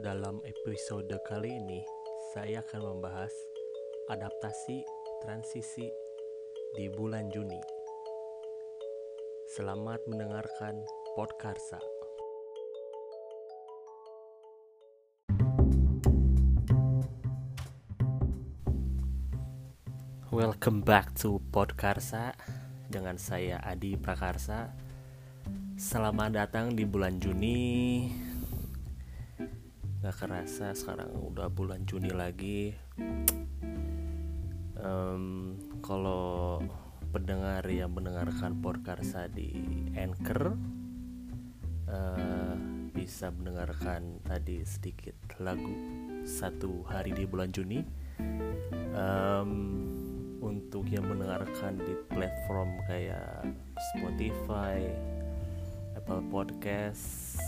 Dalam episode kali ini, saya akan membahas adaptasi transisi di bulan Juni. Selamat mendengarkan Podkarsa. Welcome back to Podkarsa dengan saya Adi Prakarsa. Selamat datang di bulan Juni. Gak kerasa sekarang udah bulan Juni lagi. Em, kalau pendengar yang mendengarkan Podkarsa di Anchor eh, bisa mendengarkan tadi sedikit lagu satu hari di bulan Juni. Em, untuk yang mendengarkan di platform kayak Spotify, Apple Podcast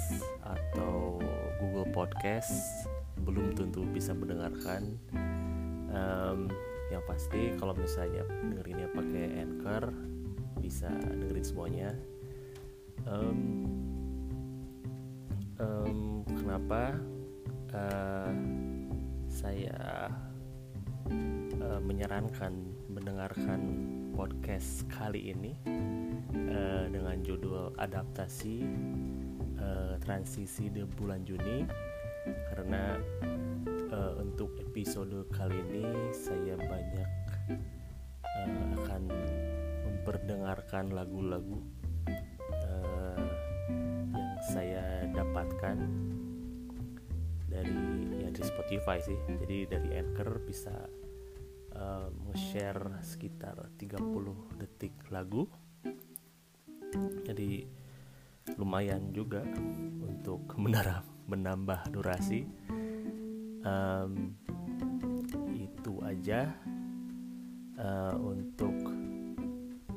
atau Google Podcast belum tentu bisa mendengarkan. Em, yang pasti kalau misalnya dengerinnya pakai Anchor bisa dengerin semuanya. Em, em, kenapa eh, saya eh, menyarankan mendengarkan podcast kali ini eh, dengan judul adaptasi eh, transisi di bulan Juni. Karena eh, untuk episode kali ini saya banyak eh, akan memperdengarkan lagu-lagu yang saya dapatkan dari ya di Spotify sih. Jadi dari Anchor bisa uh, nge-share sekitar 30 detik lagu. Jadi lumayan juga untuk menambah durasi. Um, itu aja uh, untuk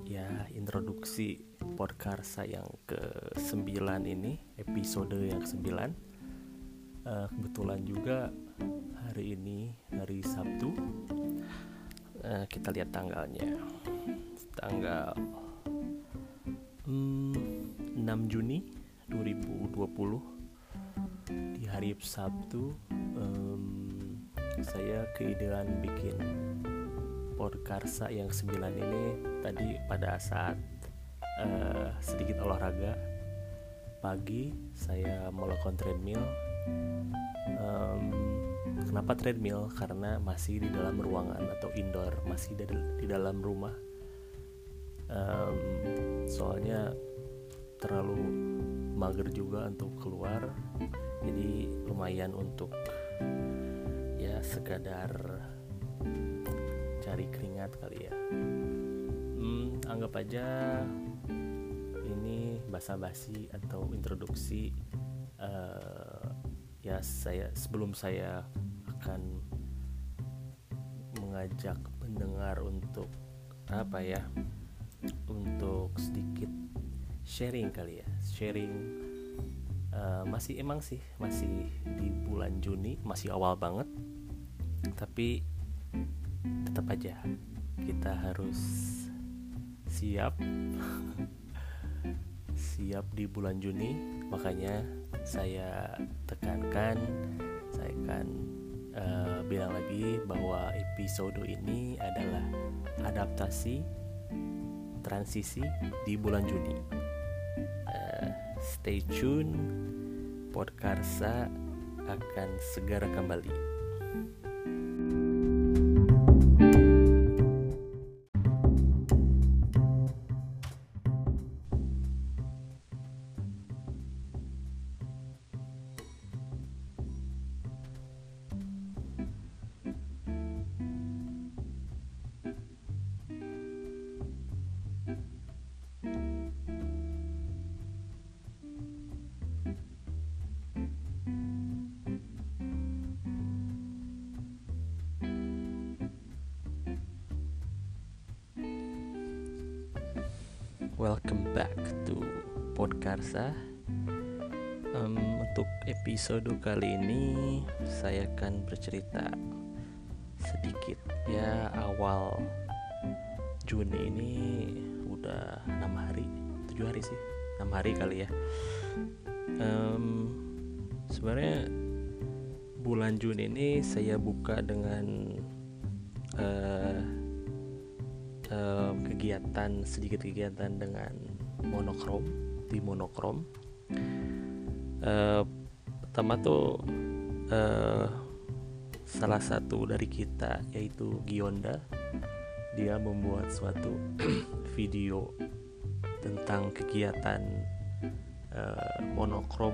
ya introduksi podcast yang ke 9 ini episode yang ke 9 uh, kebetulan juga hari ini hari Sabtu uh, kita lihat tanggalnya. Tanggal hmm, 6 Juni 2020 di hari Sabtu um, saya keidean bikin podkarsa yang sembilan ini tadi pada saat uh, sedikit olahraga. Pagi saya melakukan treadmill um, kenapa treadmill? Karena masih di dalam ruangan atau indoor masih di, dalam rumah. Um, soalnya terlalu mager juga untuk keluar. Jadi lumayan untuk ya sekadar cari keringat kali ya. Hmm, anggap aja ini basa-basi atau introduksi uh, ya saya sebelum saya akan mengajak pendengar untuk apa ya untuk sedikit sharing kali ya. Sharing uh, masih emang sih masih di bulan Juni masih awal banget. Tapi tetap aja kita harus siap siap di bulan Juni. Makanya saya tekankan saya akan uh, bilang lagi bahwa episode ini adalah adaptasi transisi di bulan Juni. Uh, stay tune Podkarsa akan segera kembali Welcome back to Podkarsa. Um, Untuk episode kali ini Saya akan bercerita Sedikit. Ya awal Juni ini Udah 6 hari 7 hari sih. 6 hari kali ya. Um, Sebenarnya bulan Juni ini saya buka dengan uh, kegiatan sedikit kegiatan dengan monokrom di monokrom. Uh, pertama tuh uh, salah satu dari kita yaitu Gionda dia membuat suatu video tentang kegiatan uh, monokrom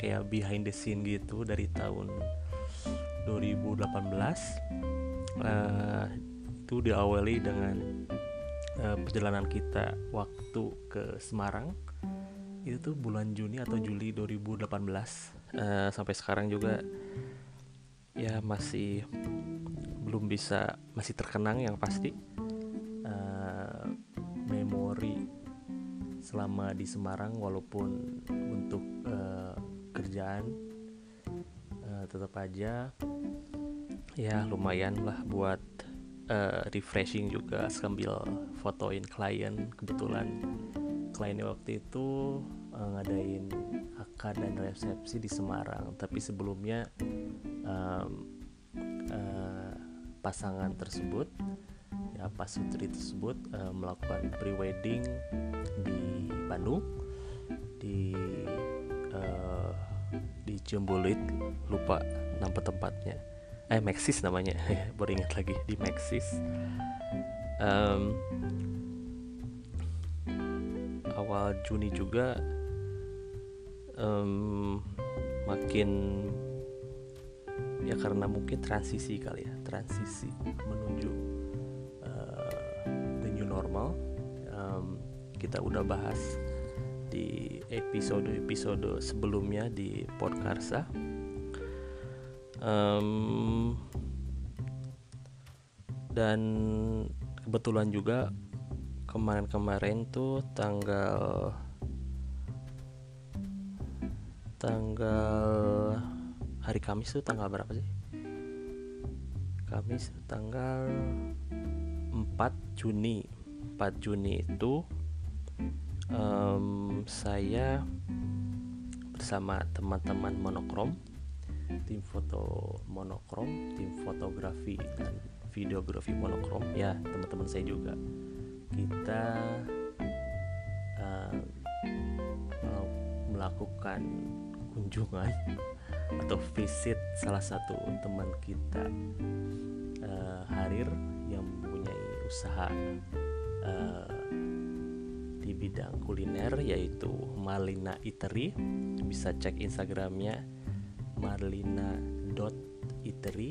kayak behind the scene gitu dari tahun 2018 uh, itu diawali dengan uh, perjalanan kita waktu ke Semarang itu tuh bulan Juni atau Juli 2018 uh, sampai sekarang juga ya masih belum bisa masih terkenang yang pasti. Uh, memori selama di Semarang walaupun untuk uh, kerjaan uh, tetap aja ya lumayan lah buat uh, refreshing juga sambil fotoin klien. Kebetulan kliennya waktu itu uh, ngadain akad dan resepsi di Semarang. Tapi sebelumnya um, uh, pasangan tersebut ya pasutri tersebut uh, melakukan pre-wedding di Bandung di uh, di Ciumbulit lupa nama tempatnya eh Maxis namanya. Baru ingat lagi di Maxis. Um, awal Juni juga um, makin ya karena mungkin transisi kali ya transisi menuju uh, the new normal um, kita udah bahas di episode-episode sebelumnya di Podkarsa um, dan kebetulan juga kemarin-kemarin tuh tanggal tanggal hari Kamis tuh tanggal berapa sih? Kamis tanggal 4 Juni 4 Juni itu um, saya bersama teman-teman monokrom tim foto monokrom tim fotografi dan videografi monokrom. Ya teman-teman saya juga. Kita uh, melakukan kunjungan atau visit salah satu teman kita uh, Harir yang mempunyai usaha uh, di bidang kuliner yaitu Marlina Eatery bisa cek Instagramnya marlina.eatery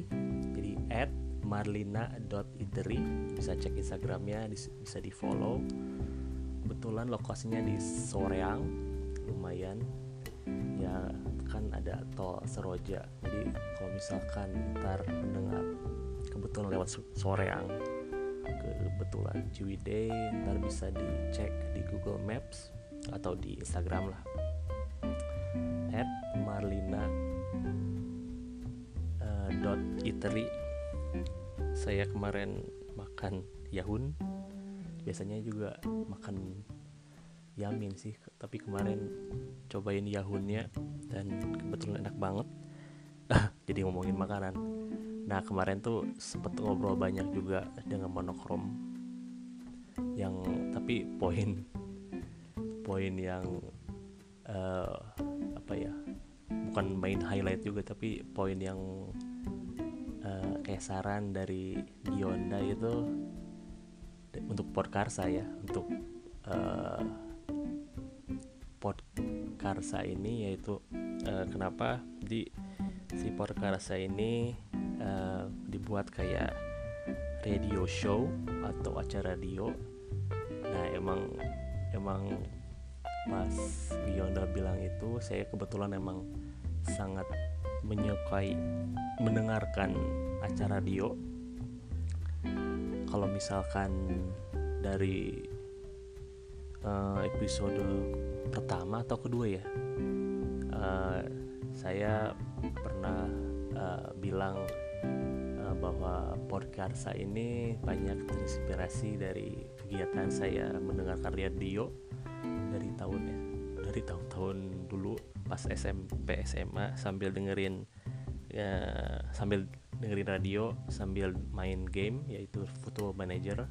jadi at marlina.eatery bisa cek Instagramnya bisa di follow kebetulan lokasinya di Soreang lumayan. Ya kan ada tol Seroja. Jadi kalau misalkan ntar mendengar kebetulan lewat Soreang. Kebetulan Ciwidey ntar bisa dicek di Google Maps atau di Instagram lah. At marlina eatery saya kemarin makan yahun. Biasanya juga makan yamin sih tapi kemarin cobain yahunnya dan kebetulan enak banget. Jadi ngomongin makanan. Nah kemarin tuh sempet ngobrol banyak juga dengan monokrom yang tapi poin poin yang uh, apa ya bukan main highlight juga tapi poin yang kayak saran dari Gionda itu untuk Podkarsa ya untuk uh, Podkarsa ini yaitu uh, kenapa di si Podkarsa ini uh, dibuat kayak radio show atau acara radio. Nah emang emang pas Gionda bilang itu saya kebetulan emang sangat menyukai mendengarkan acara radio kalau misalkan dari uh, episode pertama atau kedua ya uh, saya pernah uh, bilang uh, bahwa podcast ini banyak terinspirasi dari kegiatan saya mendengarkan radio dari tahun ya dari tahun-tahun dulu pas SMP SMA sambil dengerin ya, sambil dengerin radio sambil main game yaitu Football Manager.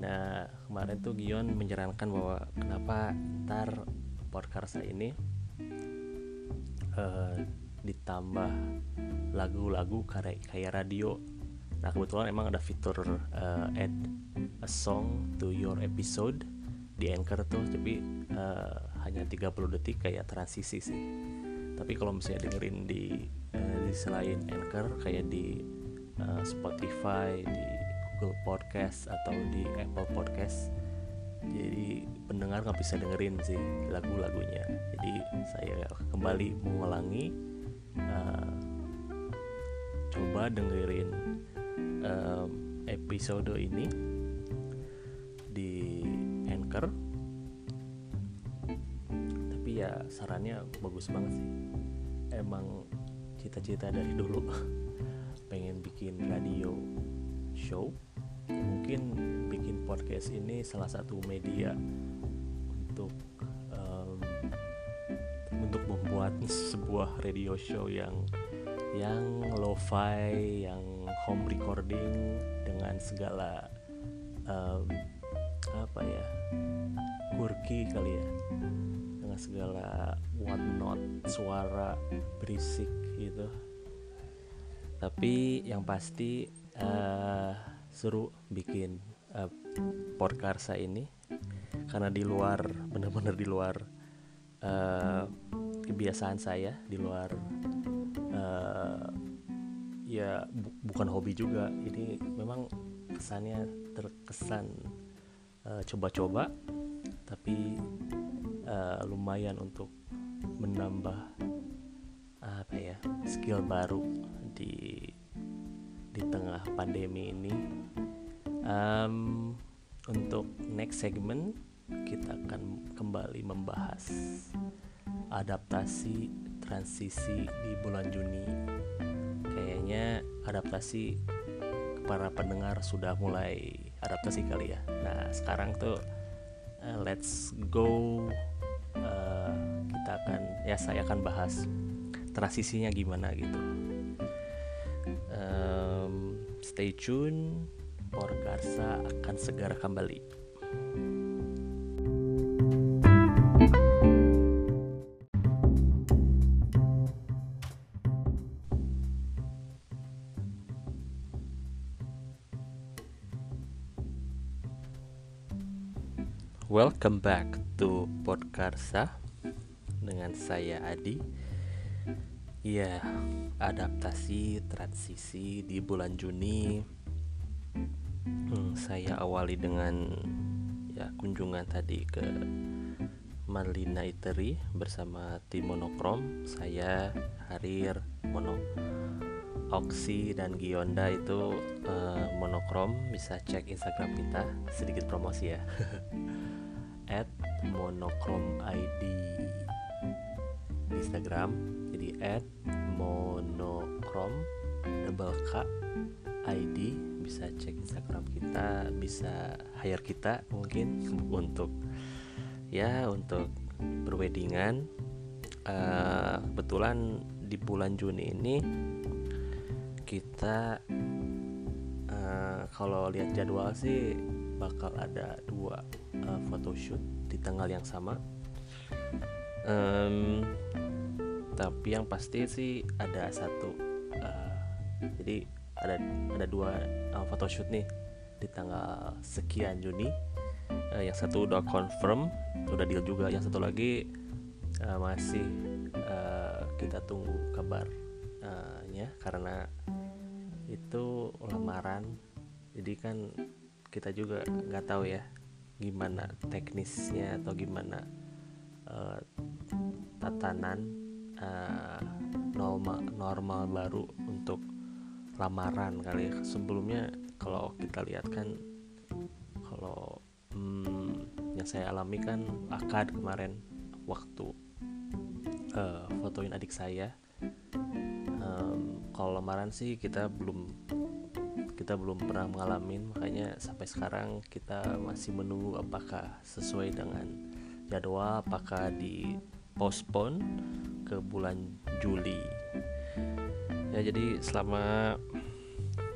Nah kemarin tuh Gion menyarankan bahwa kenapa ntar podcast ini uh, ditambah lagu-lagu kayak kayak radio. Nah kebetulan emang ada fitur uh, add a song to your episode di Anchor tuh tapi uh, hanya 30 detik kayak transisi sih. Tapi kalau misalnya dengerin di uh, di selain Anchor kayak di uh, Spotify di Google Podcast atau di Apple Podcast jadi pendengar nggak bisa dengerin sih lagu-lagunya. Jadi saya kembali mengulangi uh, coba dengerin um, episode ini sarannya bagus banget sih. Emang cita-cita dari dulu pengen bikin radio show mungkin bikin podcast ini salah satu media untuk um, untuk membuat sebuah radio show yang yang lo-fi, yang home recording dengan segala um, apa ya quirky kali ya dengan segala what not suara berisik gitu. Tapi yang pasti uh, seru bikin uh, Porkarsa ini. Karena di luar benar-benar di luar uh, kebiasaan saya di luar uh, ya bu bukan hobi juga. Ini memang kesannya terkesan coba-coba uh, tapi uh, lumayan untuk menambah apa ya skill baru di di tengah pandemi ini. Um, untuk next segment kita akan kembali membahas adaptasi transisi di bulan Juni. Kayaknya adaptasi para pendengar sudah mulai adaptasi kali ya. Nah sekarang tuh uh, let's go ya saya akan bahas transisinya gimana gitu. Um, stay tune Porkarsa akan segera kembali. Welcome back to Podkarsa dengan saya Adi. Ya, adaptasi transisi di bulan Juni. Hmm, saya awali dengan ya kunjungan tadi ke Marlina Iteri bersama tim monokrom. Saya Harir Mono Oksi dan Gionda itu uh, monokrom bisa cek Instagram kita sedikit promosi ya at monokrom ID Instagram jadi monokrom double K ID bisa cek Instagram kita bisa hire kita mungkin untuk ya untuk berwedingan uh, kebetulan di bulan Juni ini kita uh, kalau lihat jadwal sih bakal ada dua uh, photoshoot di tanggal yang sama um, tapi yang pasti sih ada satu uh, jadi ada ada dua uh, photoshoot nih di tanggal sekian Juni. Uh, yang satu udah confirm udah deal juga. Yang satu lagi uh, masih uh, kita tunggu kabarnya karena itu lamaran. Jadi kan kita juga nggak tahu ya gimana teknisnya atau gimana uh, tatanan uh, normal normal baru untuk lamaran kali ya. Sebelumnya kalau kita lihat kan kalau hmm, yang saya alami kan akad kemarin waktu uh, fotoin adik saya um, kalau lamaran sih kita belum kita belum pernah mengalami makanya sampai sekarang kita masih menunggu apakah sesuai dengan jadwal apakah di postpone ke bulan Juli. Ya jadi selama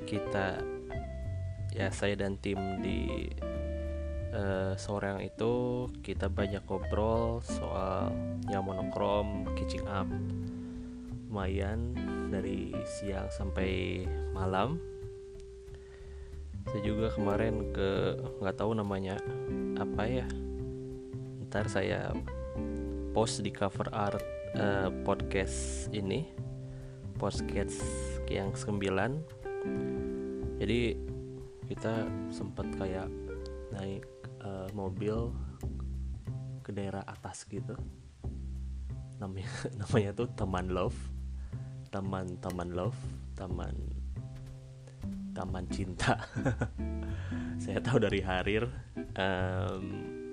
kita ya saya dan tim di uh, sore yang itu kita banyak ngobrol soal yang monokrom catching up lumayan dari siang sampai malam. Saya juga kemarin ke nggak tahu namanya apa ya ntar saya post di cover art uh, podcast ini. Podcast yang sembilan. Jadi kita sempat kayak naik uh, mobil ke daerah atas gitu. Namanya namanya tuh Taman Love. Taman Taman Love. Taman Taman Cinta. Saya tahu dari Harir. Um,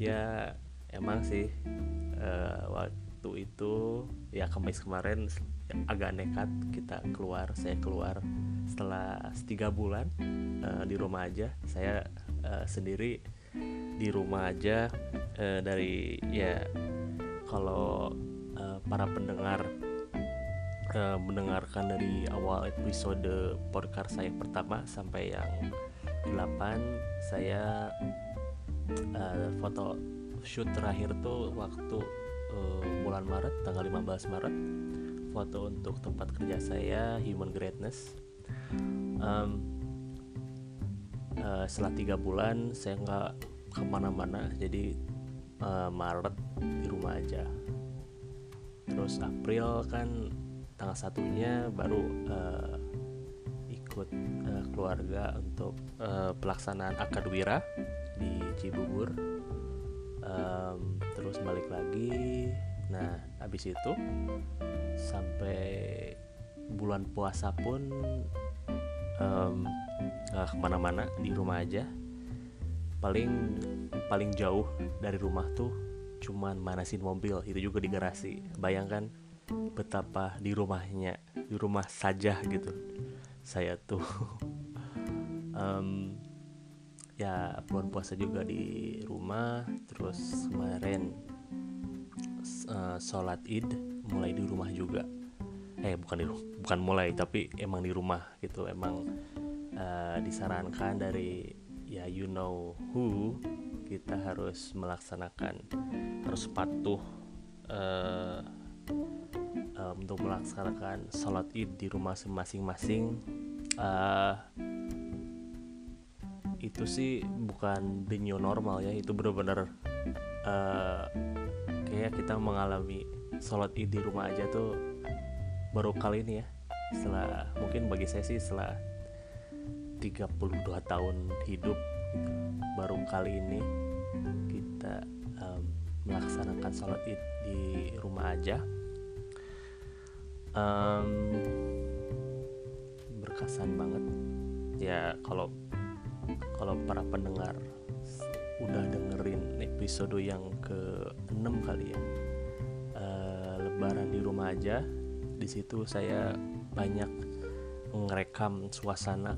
ya emang sih uh, waktu itu ya kemis kemarin agak nekat kita keluar saya keluar setelah tiga bulan uh, di rumah aja. Saya uh, sendiri di rumah aja uh, dari ya kalau uh, para pendengar uh, mendengarkan dari awal episode podcast saya pertama sampai yang 8 saya uh, foto shoot terakhir tuh waktu uh, bulan Maret tanggal 15 Maret. Foto untuk tempat kerja saya Human Greatness. Um, uh, setelah tiga bulan saya nggak ke mana-mana jadi uh, Maret di rumah aja. Terus April kan tanggal satunya baru uh, ikut uh, keluarga untuk uh, pelaksanaan akad wira di Cibubur. Um, terus balik lagi. Nah habis itu sampai bulan puasa pun um, uh, ke mana-mana di rumah aja. Paling paling jauh dari rumah tuh cuman manasin mobil itu juga di garasi. Bayangkan betapa di rumahnya di rumah saja gitu. Saya tuh um, ya bulan puasa juga di rumah terus kemarin uh, sholat id mulai di rumah juga. Eh bukan di bukan mulai tapi emang di rumah gitu. Emang uh, disarankan dari ya you know who kita harus melaksanakan harus patuh uh, uh, untuk melaksanakan sholat id di rumah masing-masing uh, itu sih bukan the new normal ya. Itu benar-benar uh, kayak kita mengalami sholat id di rumah aja tuh baru kali ini ya. Setelah mungkin bagi saya sih setelah 32 tahun hidup gitu, baru kali ini kita um, melaksanakan sholat id di rumah aja. Um, berkesan banget. Ya kalau kalau para pendengar udah dengerin episode yang ke 6 kali ya uh, lebaran di rumah aja di situ saya banyak ngerekam suasana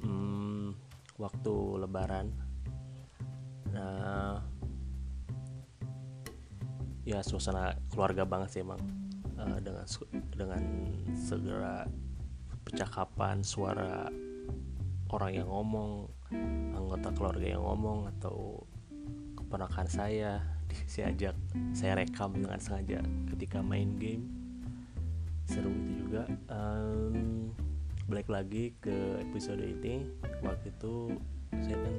hmm, waktu lebaran. Nah ya suasana keluarga banget sih emang uh, dengan dengan segera percakapan suara orang yang ngomong anggota keluarga yang ngomong atau keponakan saya saya ajak saya rekam dengan sengaja ketika main game. Seru itu juga. Um, balik lagi ke episode ini waktu itu saya kan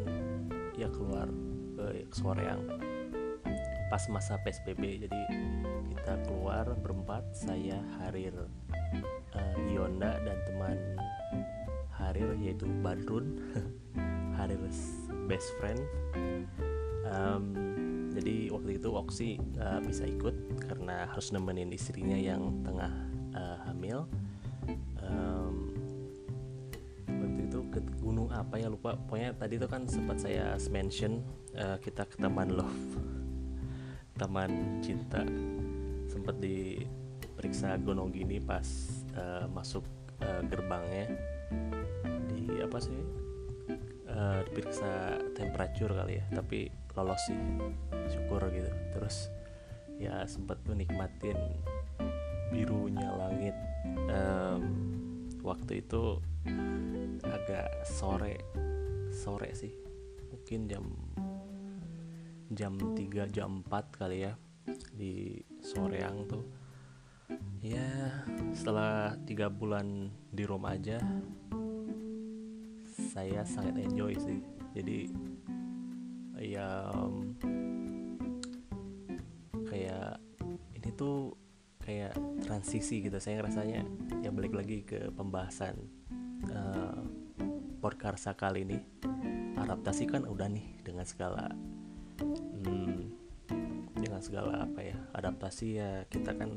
ya keluar ke sore yang pas masa PSBB jadi kita keluar berempat saya Harir uh, Yonda dan teman Harir yaitu Badrun. Harir best friend. Um, jadi waktu itu Oksi nggak bisa ikut karena harus nemenin istrinya yang tengah uh, hamil. Um, waktu itu ke gunung apa ya lupa. Pokoknya tadi itu kan sempat saya mention uh, kita ke taman love taman cinta. Sempat diperiksa gonong gini pas uh, masuk uh, gerbangnya apa sih uh, diperiksa temperatur kali ya tapi lolos sih syukur gitu. Terus ya sempat menikmatin birunya langit. Waktu itu agak sore sore sih. Mungkin jam jam 3 jam 4 kali ya di soreang tuh. Ya setelah tiga bulan di rumah aja saya sangat enjoy sih. Jadi ya kayak ini tuh kayak transisi gitu. Saya ngerasanya ya balik lagi ke pembahasan uh, Porkarsa kali ini. Adaptasi kan udah nih dengan segala hmm, dengan segala apa ya adaptasi ya. Kita kan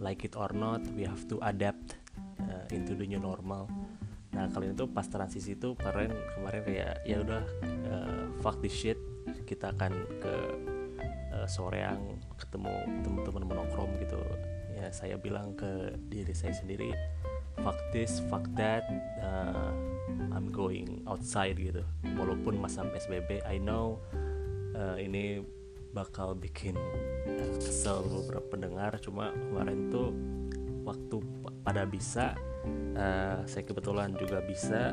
like it or not we have to adapt uh, into the new normal nah kali itu pas transisi itu kemarin kemarin kayak ya udah uh, fuck this shit kita akan ke uh, soreang ketemu teman-teman menongkrong gitu. Ya saya bilang ke diri saya sendiri fuck this fuck that uh, I'm going outside gitu. Walaupun masa PSBB I know uh, ini bakal bikin kesel beberapa pendengar cuma kemarin tuh waktu pada bisa uh, saya kebetulan juga bisa.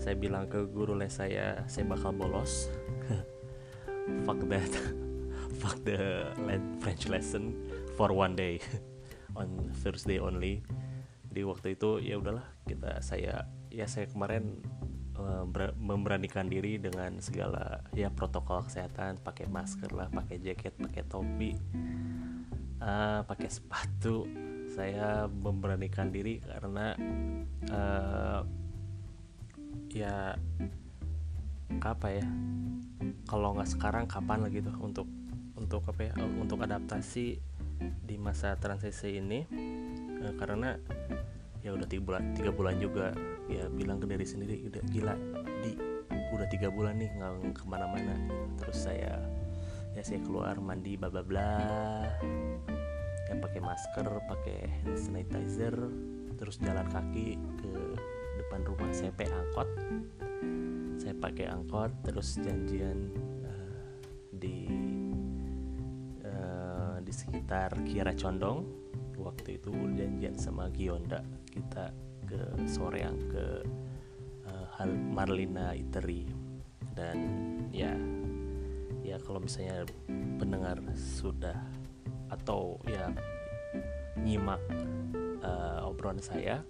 Saya bilang ke guru les saya saya bakal bolos. Fuck that. Fuck the French lesson for one day. On Thursday only. Di waktu itu ya udahlah kita saya ya saya kemarin Eh, memberanikan diri dengan segala ya protokol kesehatan pakai masker lah pakai jaket pakai topi uh, pakai sepatu saya memberanikan diri karena uh, ya apa ya kalau nggak sekarang kapan lagi tuh untuk untuk apa ya untuk adaptasi di masa transisi ini? Uh, karena ya udah tiga bulan tiga bulan juga ya bilang ke diri sendiri udah gila di udah tiga bulan nih nggak ke mana-mana. Terus saya ya saya keluar mandi bla bla bla ya pakai masker pakai hand sanitizer terus jalan kaki ke depan rumah. Saya pakai angkot. Saya pakai angkot terus janjian uh, di uh, di sekitar Kiara Condong. Waktu itu janjian sama Gionda. Kita ke sore yang ke uh, Marlina Iteri. Dan ya ya kalau misalnya pendengar sudah atau ya nyimak uh, obrolan saya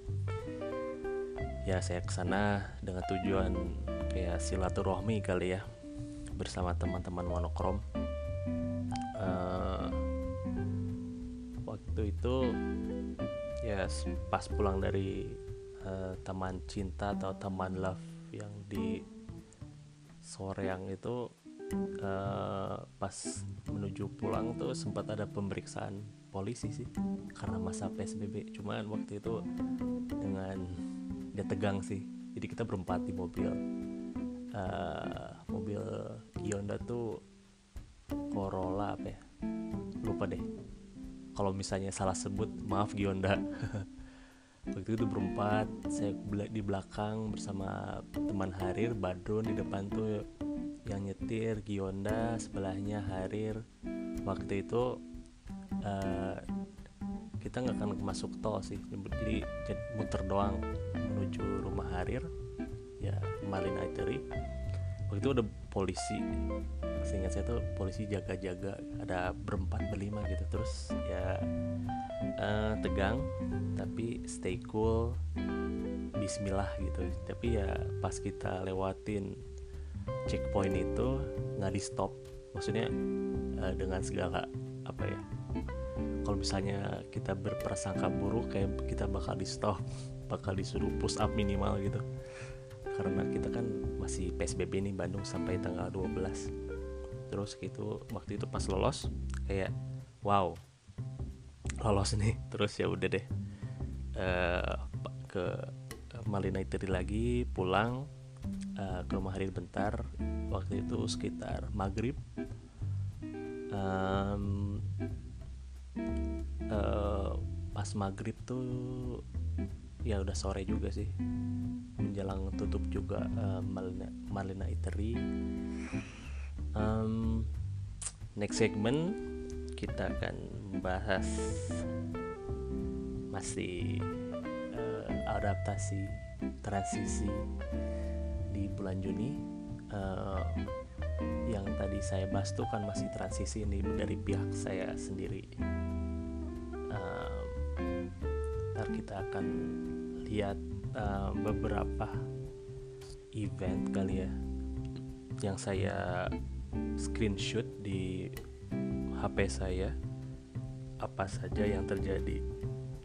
ya saya ke sana dengan tujuan kayak silaturahmi kali ya bersama teman-teman monokrom. Uh, waktu itu ya pas pulang dari uh, teman cinta atau teman love yang di sore yang itu uh, pas menuju pulang tuh sempat ada pemeriksaan polisi sih karena masa psbb cuman waktu itu dengan dia tegang sih jadi kita berempat di mobil. Uh, mobil Hyundai tuh Corolla apa ya? Lupa deh. Kalau misalnya salah sebut maaf Gionda. Waktu itu berempat saya di belakang bersama teman Harir Badrun di depan tuh yang nyetir Gionda sebelahnya Harir waktu itu uh, kita nggak akan masuk tol sih. Jadi muter doang menuju rumah Harir. Ya Malin Aiteri waktu itu ada polisi. Seingat saya tuh polisi jaga-jaga. Ada berempat berlima gitu. Terus ya uh, tegang. Tapi stay cool. Bismillah gitu. Tapi ya pas kita lewatin checkpoint itu nggak di stop maksudnya uh, dengan segala apa ya kalau misalnya kita berprasangka buruk kayak kita bakal di stop bakal disuruh push up minimal gitu. Karena kita kan masih PSBB nih Bandung sampai tanggal 12 terus gitu waktu itu pas lolos kayak wow lolos nih. Terus ya udah deh uh, ke Malina Iteri lagi pulang uh, ke rumah Harir bentar. Waktu itu sekitar maghrib um, uh, pas maghrib tuh ya udah sore juga sih. Menjelang tutup juga uh, Malina, Malina Iteri. Um, next segment kita akan membahas masih uh, adaptasi transisi di bulan Juni. Uh, yang tadi saya bahas tuh kan masih transisi ini dari pihak saya sendiri. Uh, ntar kita akan lihat uh, beberapa event kali ya yang saya screenshot di HP saya. Apa saja yang terjadi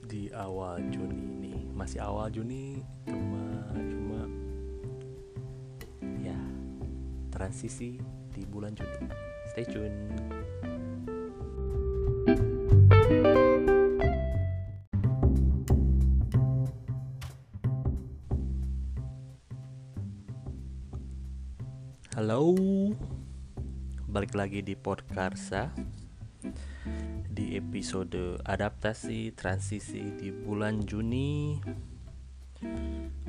di awal Juni ini? Masih awal Juni transisi di bulan Juni. Stay tune. Halo, balik lagi di Podkarsa. Di episode adaptasi transisi di bulan Juni.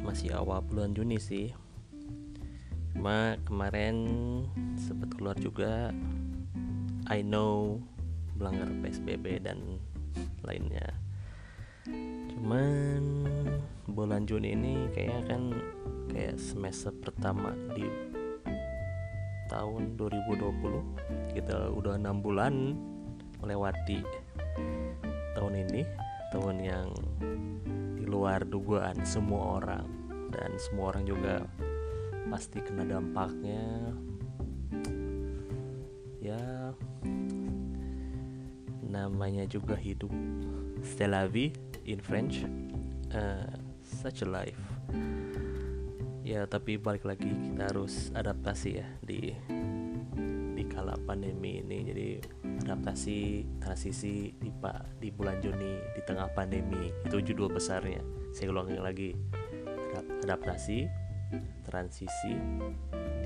Masih awal bulan Juni sih cuma kemarin sempat keluar juga. I know melanggar PSBB dan lainnya. Cuman bulan Juni ini kayaknya kan kayak semester pertama di tahun 2020 kita udah enam bulan melewati tahun ini. Tahun yang di luar dugaan semua orang. Dan semua orang juga pasti kena dampaknya. Ya namanya juga hidup. C'est la in French. Uh, such a life. Ya tapi balik lagi kita harus adaptasi ya di di kala pandemi ini. Jadi adaptasi transisi di pak di bulan Juni di tengah pandemi. Itu judul besarnya. Saya ulangi lagi. Adaptasi transisi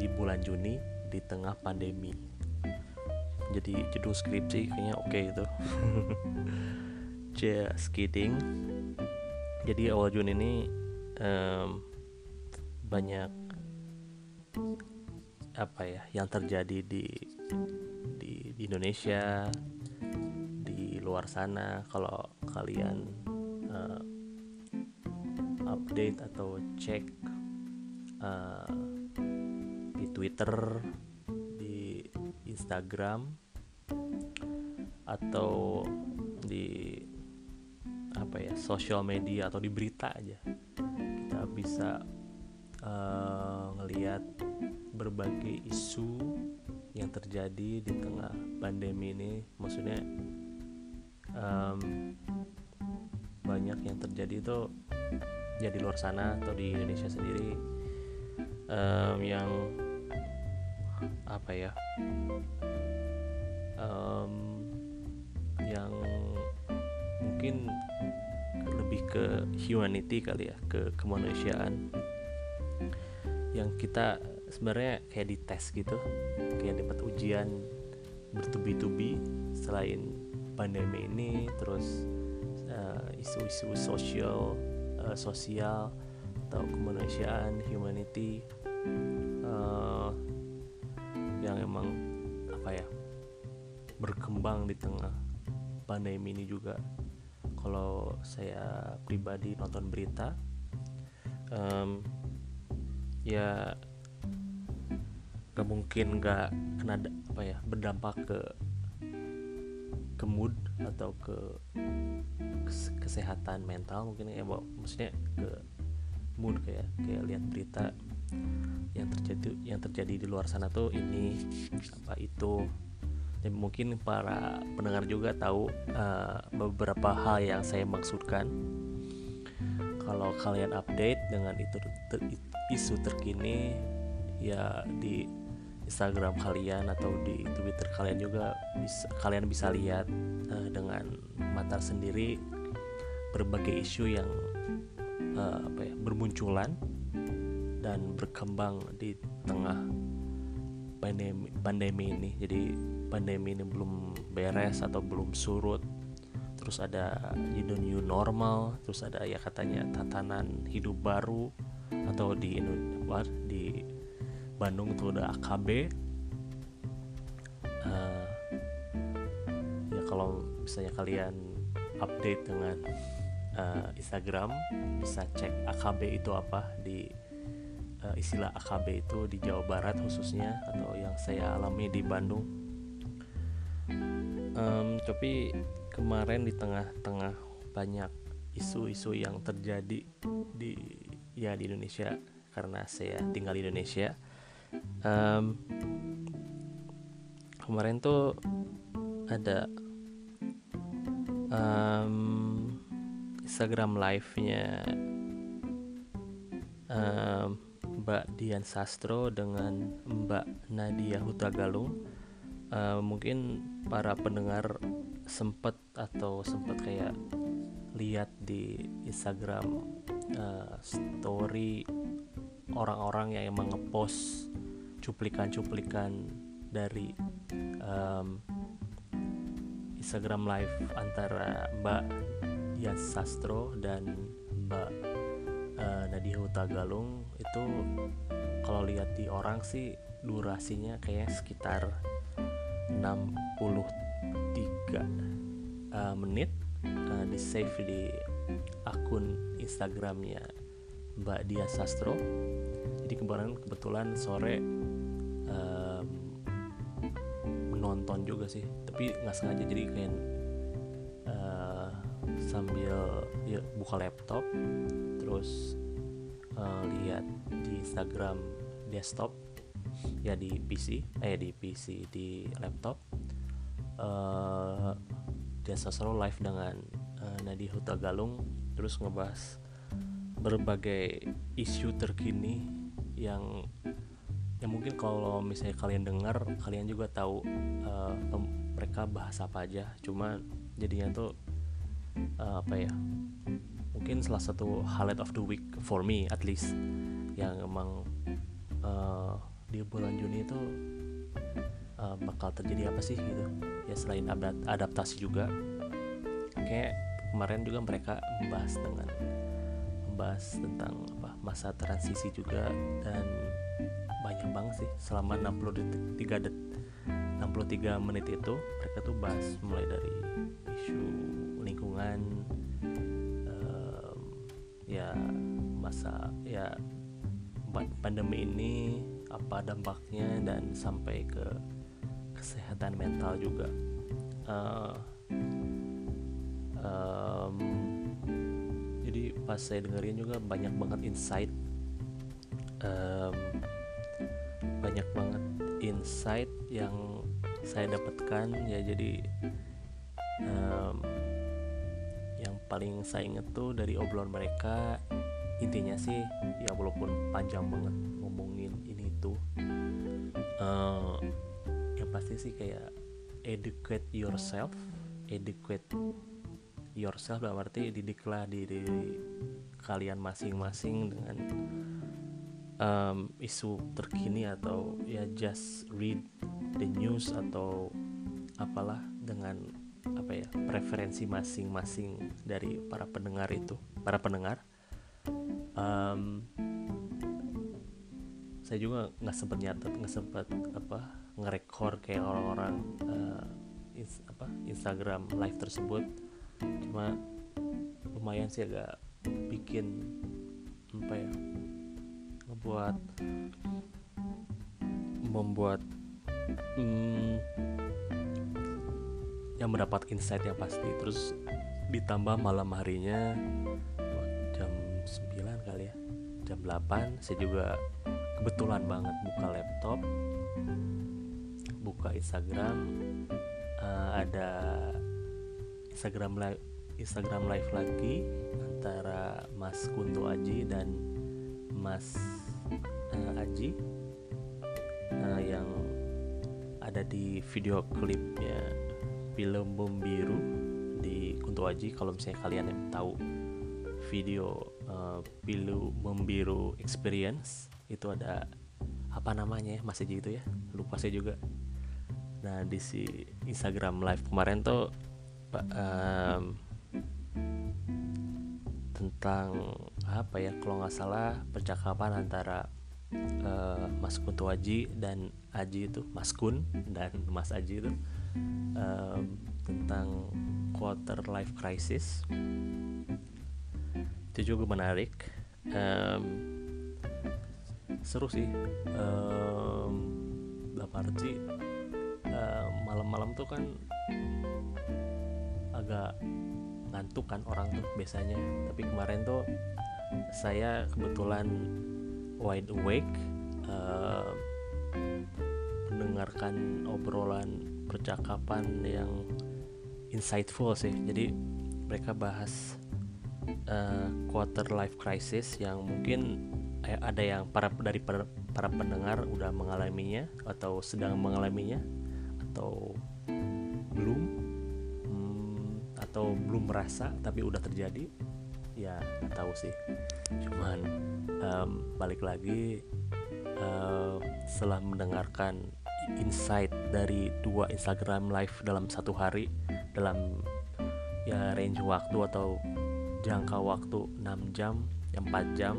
di bulan Juni di tengah pandemi. Jadi judul skripsi kayaknya oke okay itu. Just kidding. Jadi awal Juni ini um, banyak apa ya yang terjadi di di, di Indonesia di luar sana. Kalau kalian uh, update atau cek uh, di Twitter di Instagram atau di apa ya sosial media atau di berita aja. Kita bisa uh, ngelihat berbagai isu yang terjadi di tengah pandemi ini. Maksudnya um, banyak yang terjadi itu ya luar sana atau di Indonesia sendiri um, yang apa ya? Um, yang mungkin lebih ke humanity kali ya ke kemanusiaan. Yang kita sebenarnya kayak dites gitu kayak dapat ujian bertubi-tubi selain pandemi ini terus isu-isu uh, sosial uh, sosial atau kemanusiaan humanity uh, yang emang apa ya berkembang di tengah pandemi ini juga. Kalau saya pribadi nonton berita um, ya gak mungkin gak kena apa ya berdampak ke ke mood atau ke kesehatan mental mungkin ya maksudnya ke mood kayak kayak lihat berita yang terjadi yang terjadi di luar sana tuh ini apa itu. Dan mungkin para pendengar juga tahu uh, beberapa hal yang saya maksudkan. Kalau kalian update dengan itu ter, isu terkini ya di Instagram kalian atau di Twitter kalian juga bisa kalian bisa lihat uh, dengan mata sendiri berbagai isu yang uh, apa ya bermunculan dan berkembang di tengah pandemi pandemi ini. Jadi pandemi ini belum beres atau belum surut. Terus ada the new normal. Terus ada ya katanya tatanan hidup baru atau di di Bandung tuh ada AKB uh, ya kalau misalnya kalian update dengan uh, Instagram bisa cek AKB itu apa di istilah AKB itu di Jawa Barat khususnya atau yang saya alami di Bandung. Um, tapi kemarin di tengah-tengah banyak isu-isu yang terjadi di ya di Indonesia karena saya tinggal di Indonesia um, kemarin tuh ada um, Instagram live-nya um, Mbak Dian Sastro dengan Mbak Nadia Hutagalung. Uh, mungkin para pendengar sempet atau sempet kayak lihat di Instagram uh, story orang-orang yang emang ngepost cuplikan-cuplikan dari um, Instagram live antara Mbak Dian Sastro dan Mbak uh, Nadia Hutagalung itu kalau lihat di orang sih durasinya kayak sekitar 63 uh, menit uh, di save di akun Instagramnya Mbak Dia Sastro. Jadi kemarin kebetulan sore um, menonton juga sih tapi nggak sengaja. Jadi kayak uh, sambil ya, buka laptop terus uh, lihat di Instagram desktop ya di PC eh di PC di laptop. Uh, dia selalu live dengan uh, Nadi Hutagalung terus ngebahas berbagai isu terkini yang yang mungkin kalau misalnya kalian dengar kalian juga tahu uh, mereka bahas apa aja. Cuma jadinya tuh uh, apa ya mungkin salah satu highlight of the week for me at least. Yang emang uh, di bulan Juni itu uh, bakal terjadi apa sih gitu. Ya selain adaptasi juga. Kayak kemarin juga mereka membahas dengan membahas tentang apa masa transisi juga. Dan banyak banget sih selama 60 detik 3 detik 63 menit itu mereka tuh bahas mulai dari isu lingkungan masa ya pandemi ini apa dampaknya dan sampai ke kesehatan mental juga. Uh, um, jadi pas saya dengerin juga banyak banget insight. Um, banyak banget insight yang saya dapatkan ya jadi um, yang paling saya inget tuh dari obrolan mereka intinya sih ya walaupun panjang banget ngomongin ini itu uh, yang pasti sih kayak educate yourself educate yourself dalam arti didiklah diri kalian masing-masing dengan um, isu terkini atau ya just read the news atau apalah dengan apa ya preferensi masing-masing dari para pendengar itu para pendengar um, saya juga nggak sempet nyatet nggak sempet apa ngerekor kayak orang-orang uh, ins apa Instagram live tersebut. Cuma lumayan sih agak bikin apa ya ngebuat membuat hmm, yang mendapat insight yang pasti. Terus ditambah malam harinya 8 saya juga kebetulan banget buka laptop buka Instagram uh, ada Instagram live Instagram live lagi antara Mas Kunto Aji dan Mas uh, Aji uh, yang ada di video klipnya film Biru di Kunto Aji kalau misalnya kalian yang tahu video uh, Pilu Membiru Experience itu ada apa namanya ya masih gitu ya lupa saya juga. Nah di si Instagram live kemarin tuh um, tentang apa ya kalau nggak salah percakapan antara uh, Mas Kunto Aji dan Aji itu Mas Kun dan Mas Aji itu um, tentang quarter life crisis itu juga menarik. Um, seru sih. Um, dalam arti malam-malam tuh kan agak ngantuk kan orang tuh biasanya. Tapi kemarin tuh saya kebetulan wide awake uh, mendengarkan obrolan percakapan yang insightful sih. Jadi mereka bahas uh, quarter life crisis yang mungkin eh, ada yang para dari para, para pendengar udah mengalaminya atau sedang mengalaminya atau belum hmm, atau belum merasa tapi udah terjadi ya nggak tahu sih. Cuman um, balik lagi uh, setelah mendengarkan insight dari dua Instagram live dalam satu hari dalam ya range waktu atau jangka waktu 6 jam 4 jam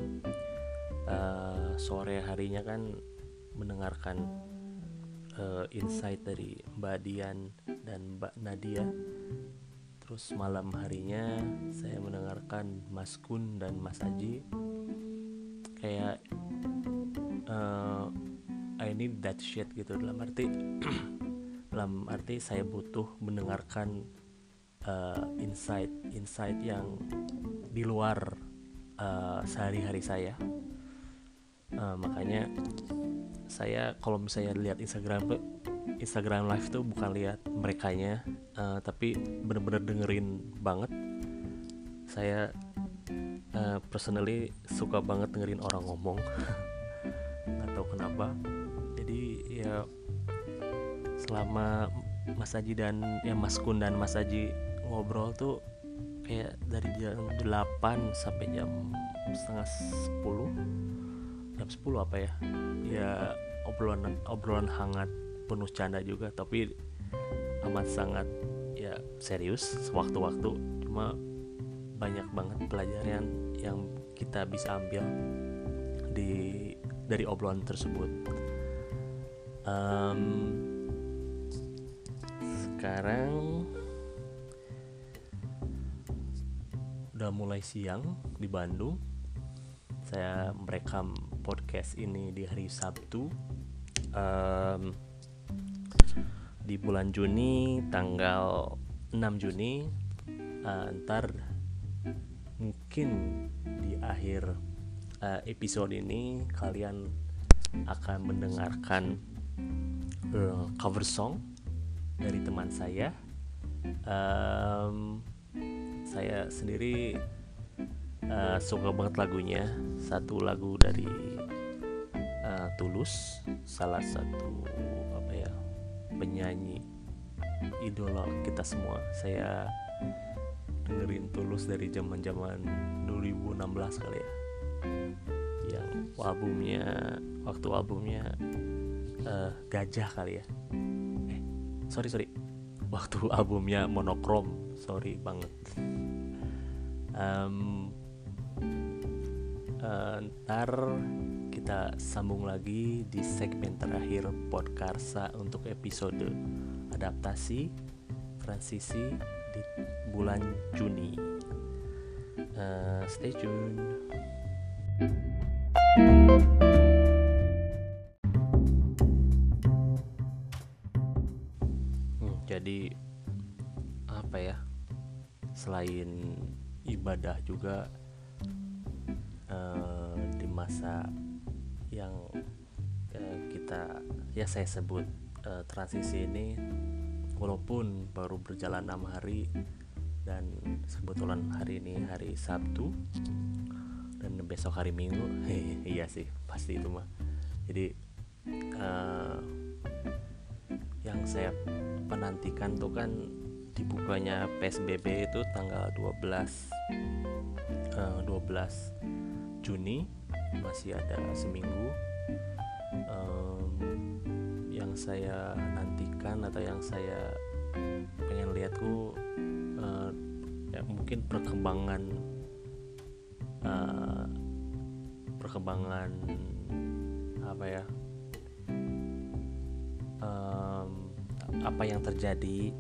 uh, sore harinya kan mendengarkan uh, insight dari Mbak Dian dan Mbak Nadia. Terus malam harinya saya mendengarkan Mas Kun dan Mas Aji. Kayak uh, I need that shit gitu. Dalam arti dalam arti saya butuh mendengarkan uh, insight insight yang di luar uh, sehari-hari saya. Uh, makanya saya kalau misalnya lihat Instagram Instagram live tuh bukan lihat merekanya uh, tapi bener-bener dengerin banget. Saya uh, personally suka banget dengerin orang ngomong tahu kenapa. Jadi ya selama Mas Aji dan ya Mas Kun dan Mas Aji ngobrol tuh kayak dari jam 8 sampai jam setengah 10 jam 10 apa ya? Ya obrolan obrolan hangat penuh canda juga tapi amat sangat ya serius sewaktu-waktu. Cuma banyak banget pelajaran yang kita bisa ambil di dari obrolan tersebut. Um, sekarang mulai siang di Bandung. Saya merekam podcast ini di hari Sabtu um, di bulan Juni tanggal 6 Juni. Uh, ntar mungkin di akhir uh, episode ini kalian akan mendengarkan uh, cover song dari teman saya. Um, saya sendiri uh, suka banget lagunya. Satu lagu dari uh, Tulus salah satu penyanyi idola kita semua. Saya dengerin tulus dari zaman zaman 2016 kali ya. Yang albumnya waktu albumnya uh, gajah kali ya. Eh sorry sorry. Waktu albumnya monokrom sorry banget um, uh, ntar kita sambung lagi di segmen terakhir Podkarsa untuk episode adaptasi transisi di bulan Juni. Uh, stay tune. Hmm, jadi apa ya? Selain ibadah juga uh, di masa yang uh, kita ya saya sebut uh, transisi ini walaupun baru berjalan enam hari dan kebetulan hari ini hari Sabtu dan besok hari Minggu iya sih pasti itu mah. Jadi uh, yang saya penantikan tuh kan dibukanya PSBB itu tanggal 12 uh, 12 Juni masih ada seminggu. Um, yang saya nantikan atau yang saya pengen lihat tuh uh, ya mungkin perkembangan uh, perkembangan apa ya? Um, apa yang terjadi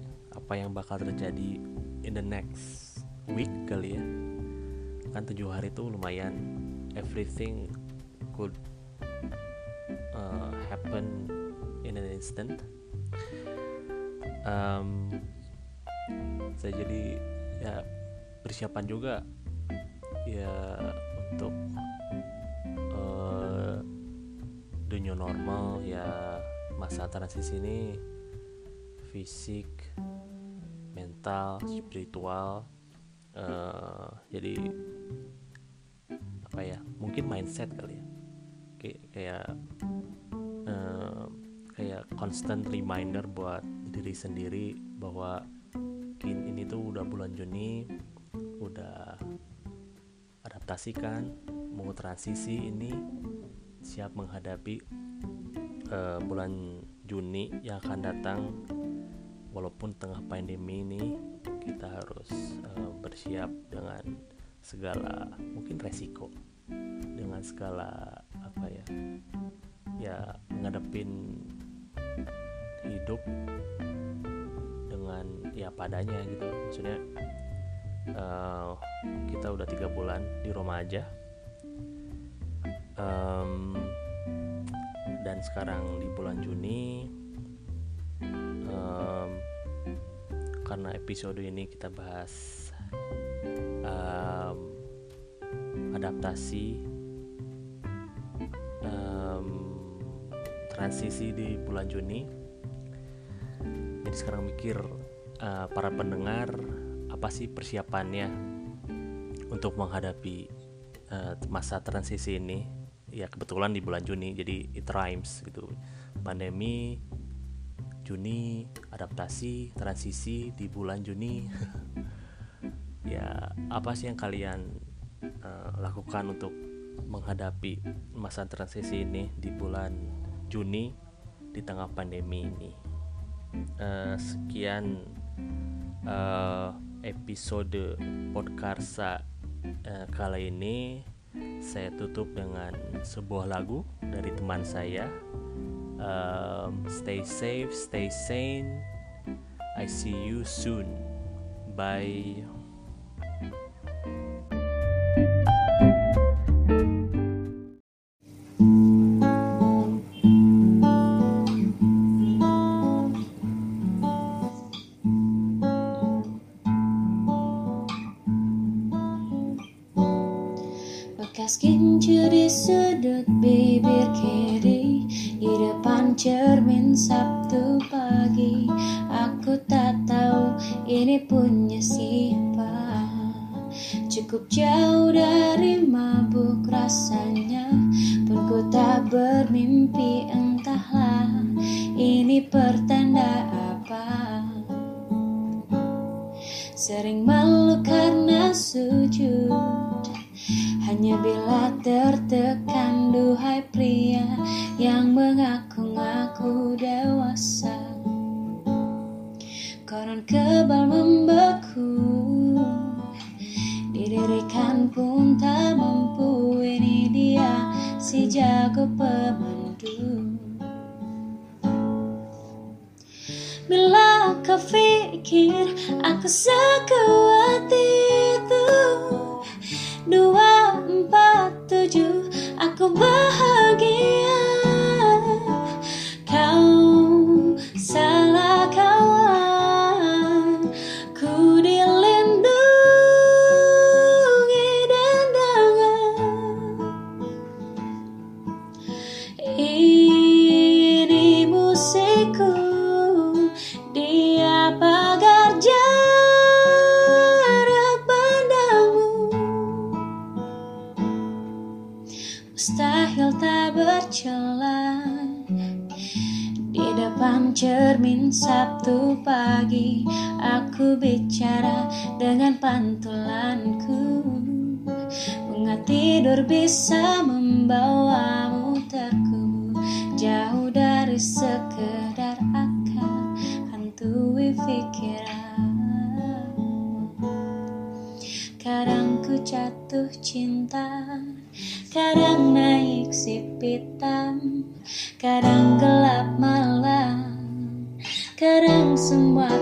apa yang bakal terjadi in the next week kali ya. Kan tujuh hari itu lumayan. Everything could uh, happen in an instant. Um, saya jadi ya persiapan juga ya untuk uh, new normal ya masa transisi ini fisik mental spiritual uh, jadi apa ya mungkin mindset kali ya. Kayak kayak uh, kayak constant reminder buat diri sendiri bahwa ini tuh udah bulan Juni udah adaptasikan mau transisi ini siap menghadapi uh, bulan Juni yang akan datang walaupun tengah pandemi ini kita harus uh, bersiap dengan segala mungkin resiko dengan segala apa ya ya ngadepin hidup dengan ya padanya gitu. Maksudnya uh, kita udah tiga bulan di rumah aja. Um, dan sekarang di bulan Juni episode ini kita bahas um, adaptasi um, transisi di bulan Juni. Jadi sekarang mikir uh, para pendengar apa sih persiapannya untuk menghadapi uh, masa transisi ini? Ya kebetulan di bulan Juni jadi it rhymes gitu. Pandemi Juni adaptasi transisi di bulan Juni ya apa sih yang kalian uh, lakukan untuk menghadapi masa transisi ini di bulan Juni di tengah pandemi ini. Uh, sekian uh, episode podcast uh, kali ini saya tutup dengan sebuah lagu dari teman saya. Um, stay safe, stay sane. I see you soon. Bye. Membeku. Didirikan pun tak mampu ini dia si jago pemandu. Bila kau pikir aku sekuat itu Dua empat tujuh aku bahagia Sabtu pagi Aku bicara dengan pantulanku. Bunga tidur bisa membawamu terkubur Jauh dari sekedar akal Hantui pikiran Kadang ku jatuh cinta Kadang naik si hitam Kadang gelap Kadang semua